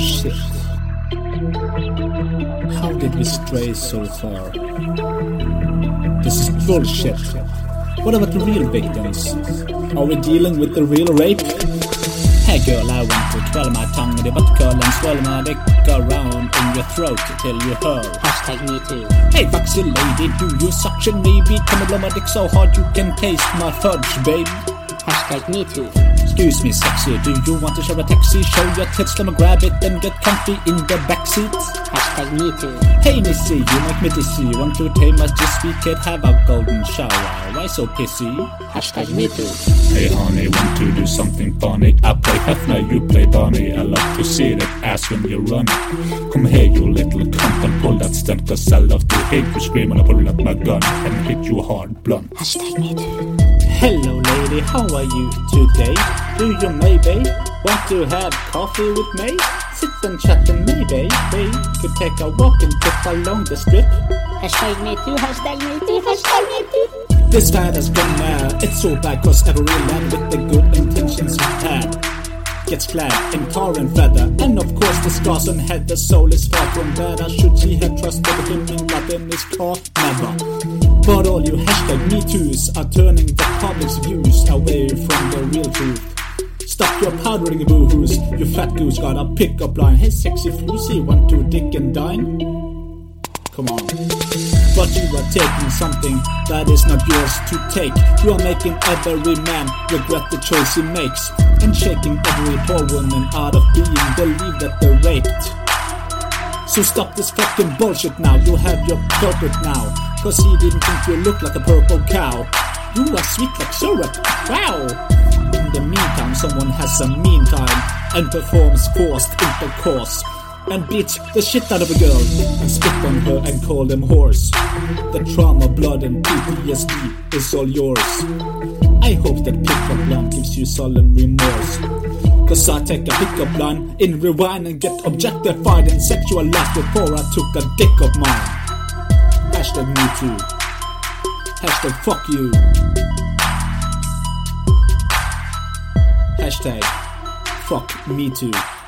shit. How did we stray so far? This is bullshit. What about the real victims? Are we dealing with the real rape? Hey girl, I want to twirl my tongue in your butt curl and swirl my dick around in your throat till you hurl. Hashtag me too. Hey foxy lady, do you suction me? Come and blow my dick so hard you can taste my fudge, baby. Hashtag me too. Excuse me, sexy, do you want to share a taxi? Show your tits, let me grab it, then get comfy in the backseat. Hashtag me too. Hey missy, you make me dizzy. Want to tame us just we could have a golden shower. Why so pissy? Hashtag me too. Hey honey, want to do something funny? I play Hefner, you play Bonnie. I love to see that ass when you run. Come here, you little cunt, and pull that stump, cause I love to hear you scream when I pull out my gun and hit you hard blunt. Hashtag me too. Hello lady, how are you today? Do you maybe want to have coffee with me? Sit and chat and maybe we could take a walk and trip along the strip. Hashtag me too. Hashtag me too. Hashtag me too. This fad has gone mad. It's so bad cause every lad with the good intentions he had gets clad in tar and feather. And of course the scars on head, the soul is far from better. Should she have trusted him in in his car? Never. But all you hashtag me too's are turning the public's views away from the real truth. Stop your powdering boohoos, you fat goose got a pickup line. Hey sexy floozy, want to dick and dine? Come on. But you are taking something that is not yours to take. You are making every man regret the choice he makes. And shaking every poor woman out of being believed that they're raped. So stop this fucking bullshit now. You have your culprit now. Cause he didn't think you looked like a purple cow. You are sweet like syrup. Wow. In the meantime, someone has a mean time and performs forced intercourse. And beats the shit out of a girl and spit on her and call them whores. The trauma, blood, and PTSD is all yours. I hope that pickup line gives you solemn remorse. Cause I take a pickup line in rewind and get objectified and sexualized before I took a dick of mine. Hashtag me too. Hashtag fuck you. Hashtag fuck me too.